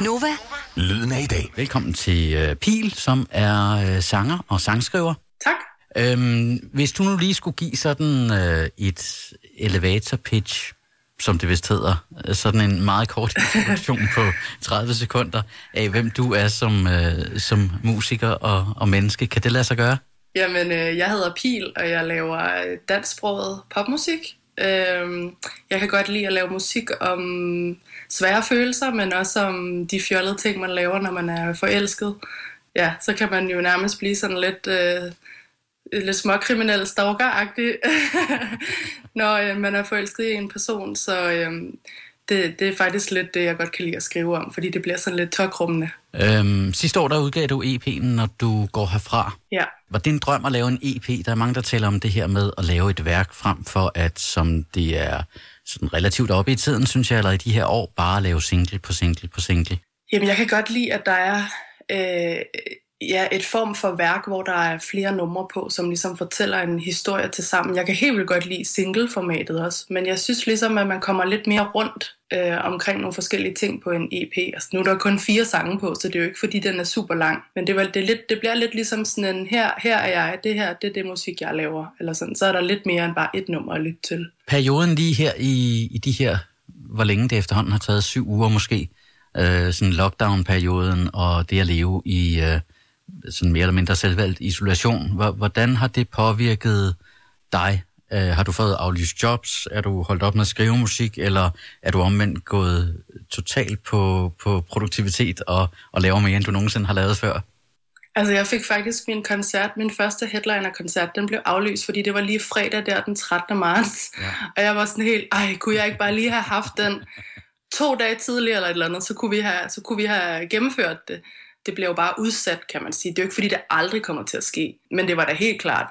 Nova. Lyden af i dag. Velkommen til uh, Pil, som er uh, sanger og sangskriver. Tak. Øhm, hvis du nu lige skulle give sådan uh, et elevator pitch, som det vist hedder, øh, sådan en meget kort introduktion på 30 sekunder af, hvem du er som, uh, som musiker og, og menneske. Kan det lade sig gøre? Jamen, øh, jeg hedder Pil, og jeg laver øh, dansksproget popmusik. Øh, jeg kan godt lide at lave musik om svære følelser, men også om de fjollede ting, man laver, når man er forelsket. Ja, så kan man jo nærmest blive sådan lidt, øh, lidt småkriminel stalker-agtig, når øh, man er forelsket i en person. Så øh, det, det er faktisk lidt det, jeg godt kan lide at skrive om, fordi det bliver sådan lidt tørkrummende. Øhm, sidste år der udgav du EP'en, når du går herfra. Ja. Var det en drøm at lave en EP? Der er mange, der taler om det her med at lave et værk frem for, at som det er sådan relativt oppe i tiden, synes jeg, eller i de her år, bare lave single på single på single. Jamen, jeg kan godt lide, at der er øh, ja, et form for værk, hvor der er flere numre på, som ligesom fortæller en historie til sammen. Jeg kan helt vildt godt lide singleformatet også, men jeg synes ligesom, at man kommer lidt mere rundt øh, omkring nogle forskellige ting på en EP. Altså, nu er der kun fire sange på, så det er jo ikke, fordi den er super lang. Men det, var, det, lidt, det bliver lidt ligesom sådan en, her, her er jeg, det her, det er det musik, jeg laver. Eller sådan. Så er der lidt mere end bare et nummer at lytte til. Perioden lige her i, i de her, hvor længe det efterhånden har taget, syv uger måske, øh, sådan lockdown-perioden og det at leve i øh, sådan mere eller mindre selvvalgt isolation. Hvordan har det påvirket dig? Øh, har du fået aflyst jobs? Er du holdt op med at skrive musik? Eller er du omvendt gået totalt på, på produktivitet og, og laver mere, end du nogensinde har lavet før? Altså, jeg fik faktisk min koncert, min første headliner-koncert, den blev aflyst, fordi det var lige fredag der den 13. marts. Ja. Og jeg var sådan helt, ej, kunne jeg ikke bare lige have haft den to dage tidligere eller et eller andet, så kunne vi have, så kunne vi have gennemført det det bliver jo bare udsat, kan man sige. Det er jo ikke fordi, det aldrig kommer til at ske. Men det var da helt klart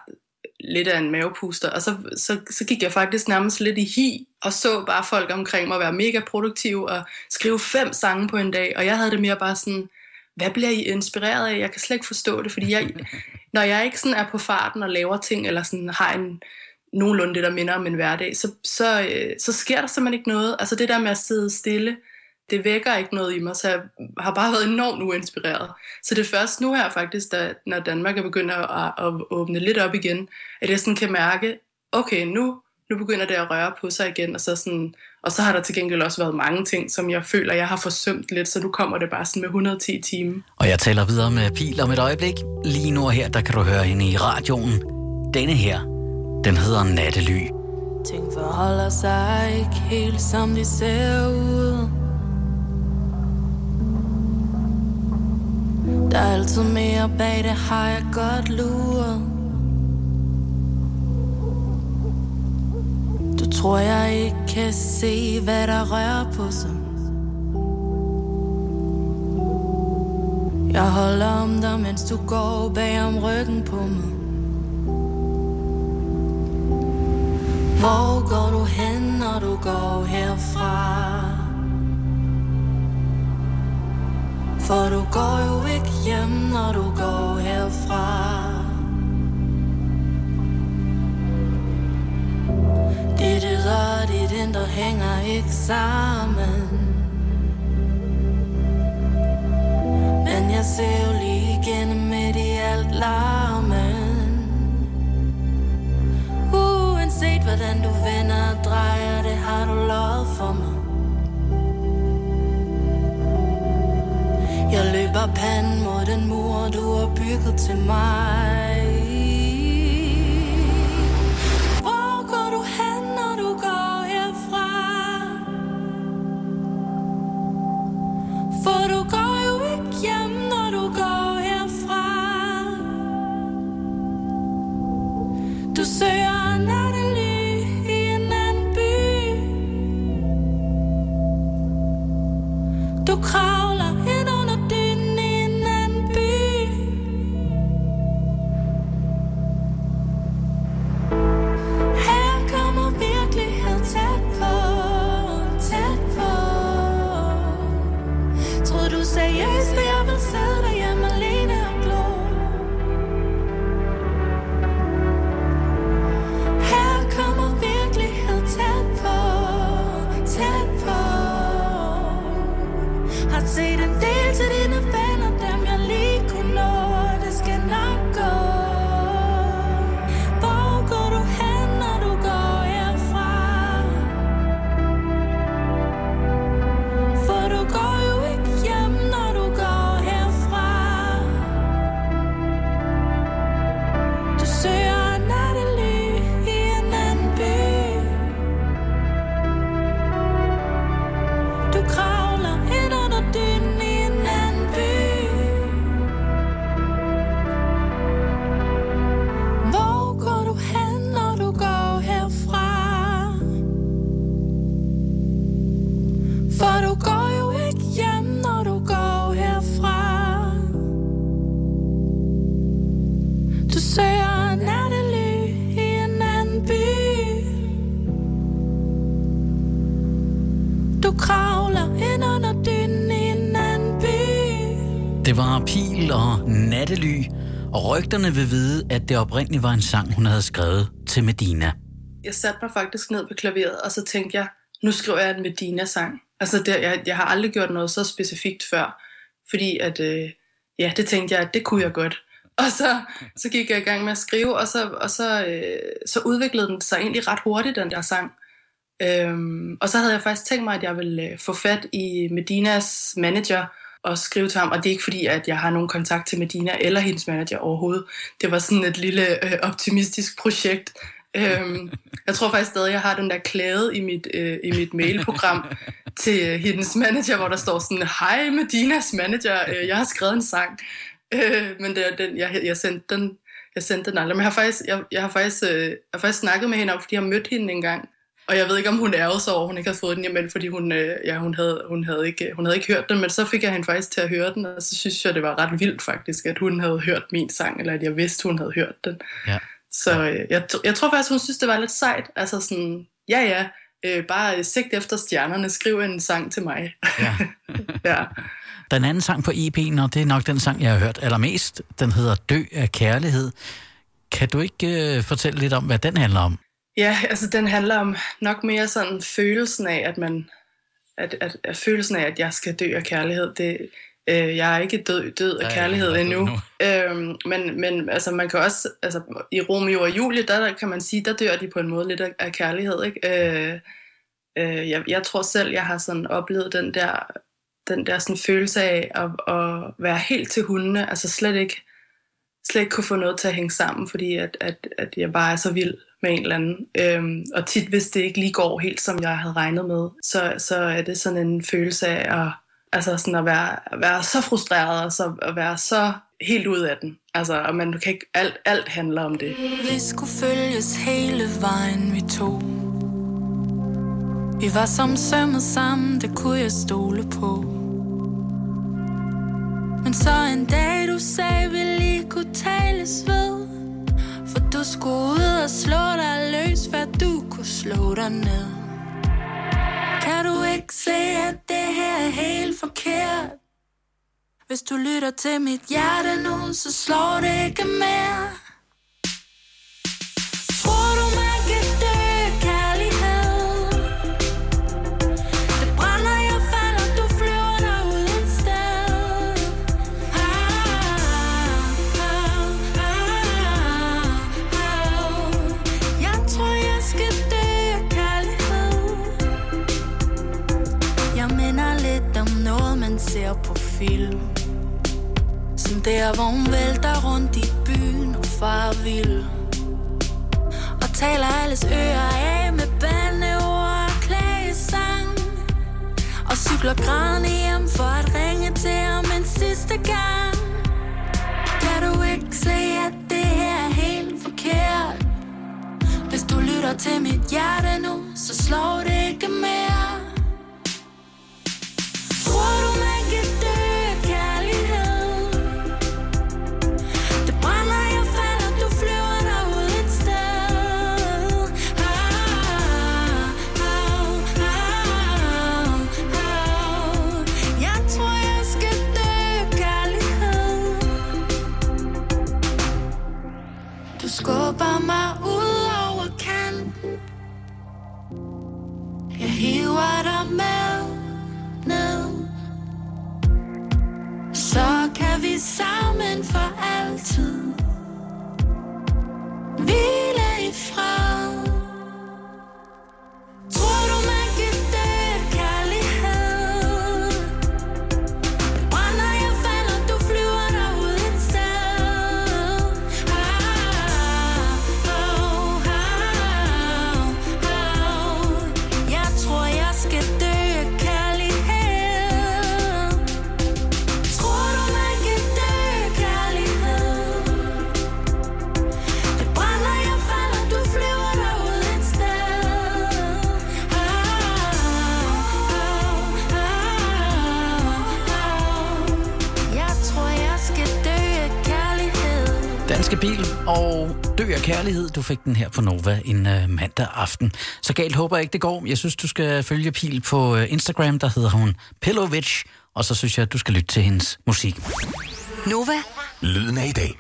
lidt af en mavepuster. Og så, så, så gik jeg faktisk nærmest lidt i hi, og så bare folk omkring mig være mega produktive og skrive fem sange på en dag. Og jeg havde det mere bare sådan, hvad bliver I inspireret af? Jeg kan slet ikke forstå det, fordi jeg, når jeg ikke sådan er på farten og laver ting, eller sådan har en nogenlunde det, der minder om en hverdag, så, så, øh, så sker der simpelthen ikke noget. Altså det der med at sidde stille, det vækker ikke noget i mig, så jeg har bare været enormt uinspireret. Så det er først nu her faktisk, da, når Danmark er begyndt at, at åbne lidt op igen, at jeg sådan kan mærke, okay, nu, nu begynder det at røre på sig igen, og så, sådan, og så har der til gengæld også været mange ting, som jeg føler, jeg har forsømt lidt, så nu kommer det bare sådan med 110 timer. Og jeg taler videre med Pil om et øjeblik. Lige nu her, der kan du høre hende i radioen. Denne her, den hedder Nattely. Ting forholder sig ikke helt som de ser ud Der er altid mere bag det, har jeg godt luret. Du tror jeg ikke kan se, hvad der rører på sig. Jeg holder om dig, mens du går bag om ryggen på mig. Hvor går du hen, når du går herfra? For du går jo hjem, når du går herfra. Dit ydre og dit indre hænger ikke sammen. Men jeg ser jo lige igennem midt i alt larmen. Uanset hvordan du vender og drejer, det har du lovet for mig. Jeg løber panden til mig Hvor går du hen, når du går herfra? For du går jo ikke hjem, når du går herfra Du søger nattely, og rygterne vil vide, at det oprindeligt var en sang, hun havde skrevet til Medina. Jeg satte mig faktisk ned ved klaveret, og så tænkte jeg, nu skriver jeg en Medina-sang. Altså, det, jeg, jeg har aldrig gjort noget så specifikt før, fordi at, øh, ja, det tænkte jeg, at det kunne jeg godt. Og så, så gik jeg i gang med at skrive, og så, og så, øh, så udviklede den sig egentlig ret hurtigt, den der sang. Øhm, og så havde jeg faktisk tænkt mig, at jeg ville øh, få fat i Medinas manager, og skrive til ham, og det er ikke fordi, at jeg har nogen kontakt til Medina eller hendes manager overhovedet. Det var sådan et lille øh, optimistisk projekt. Øhm, jeg tror faktisk stadig, at jeg har den der klæde i mit, øh, i mit mailprogram til øh, hendes manager, hvor der står sådan, hej Medinas manager, øh, jeg har skrevet en sang. Øh, men det, den, jeg, jeg sendte den jeg sendte den aldrig. Men jeg har faktisk, jeg, jeg har faktisk, øh, jeg har faktisk snakket med hende om, fordi jeg har mødt hende en gang. Og jeg ved ikke, om hun ærede sig over, at hun ikke havde fået den hjem, fordi hun, øh, ja, hun, havde, hun, havde ikke, hun havde ikke hørt den, men så fik jeg hende faktisk til at høre den, og så synes jeg, det var ret vildt faktisk, at hun havde hørt min sang, eller at jeg vidste, hun havde hørt den. Ja. Så øh, jeg, jeg tror faktisk, hun synes, det var lidt sejt. Altså sådan, ja ja, øh, bare sigt efter stjernerne, skriv en sang til mig. Ja. ja. Den anden sang på EP'en, og det er nok den sang, jeg har hørt allermest, den hedder Dø af kærlighed. Kan du ikke øh, fortælle lidt om, hvad den handler om? Ja, altså den handler om nok mere sådan følelsen af, at man, at, at, at følelsen af, at jeg skal dø af kærlighed, det, øh, jeg er ikke død, død af kærlighed ja, endnu. endnu. Øhm, men, men altså man kan også, altså i Romeo og Julie, der, der kan man sige, der dør de på en måde lidt af, af kærlighed, ikke? Øh, øh, jeg, jeg tror selv, jeg har sådan oplevet den der, den der sådan følelse af at, at være helt til hundene, altså slet ikke, slet ikke kunne få noget til at hænge sammen, fordi at, at, at jeg bare er så vild med en eller anden. Øhm, og tit, hvis det ikke lige går helt, som jeg havde regnet med, så, så er det sådan en følelse af at, altså sådan at være, at være så frustreret, og så at være så helt ud af den. Altså, og man kan ikke, alt, alt handler om det. Vi skulle følges hele vejen, vi to. Vi var som sømmet sammen, det kunne jeg stole på. Men så en dag, du sagde, vi lige kunne tales ved. For du skulle ud og slå slå dig ned Kan du ikke se, at det her er helt forkert? Hvis du lytter til mit hjerte nu, så slår det ikke mere Som der, hvor hun vælter rundt i byen og far vil Og taler alles ører af med bandeord og klagesang. Og cykler grædende hjem for at ringe til ham en sidste gang. Kan du ikke se, at det her er helt forkert? Hvis du lytter til mit hjerte nu, så slår det Danske Bil og Dø af Kærlighed. Du fik den her på Nova en uh, mandag aften. Så galt håber jeg ikke, det går. Jeg synes, du skal følge Pil på uh, Instagram. Der hedder hun Pillovic. Og så synes jeg, at du skal lytte til hendes musik. Nova. Lyden af i dag.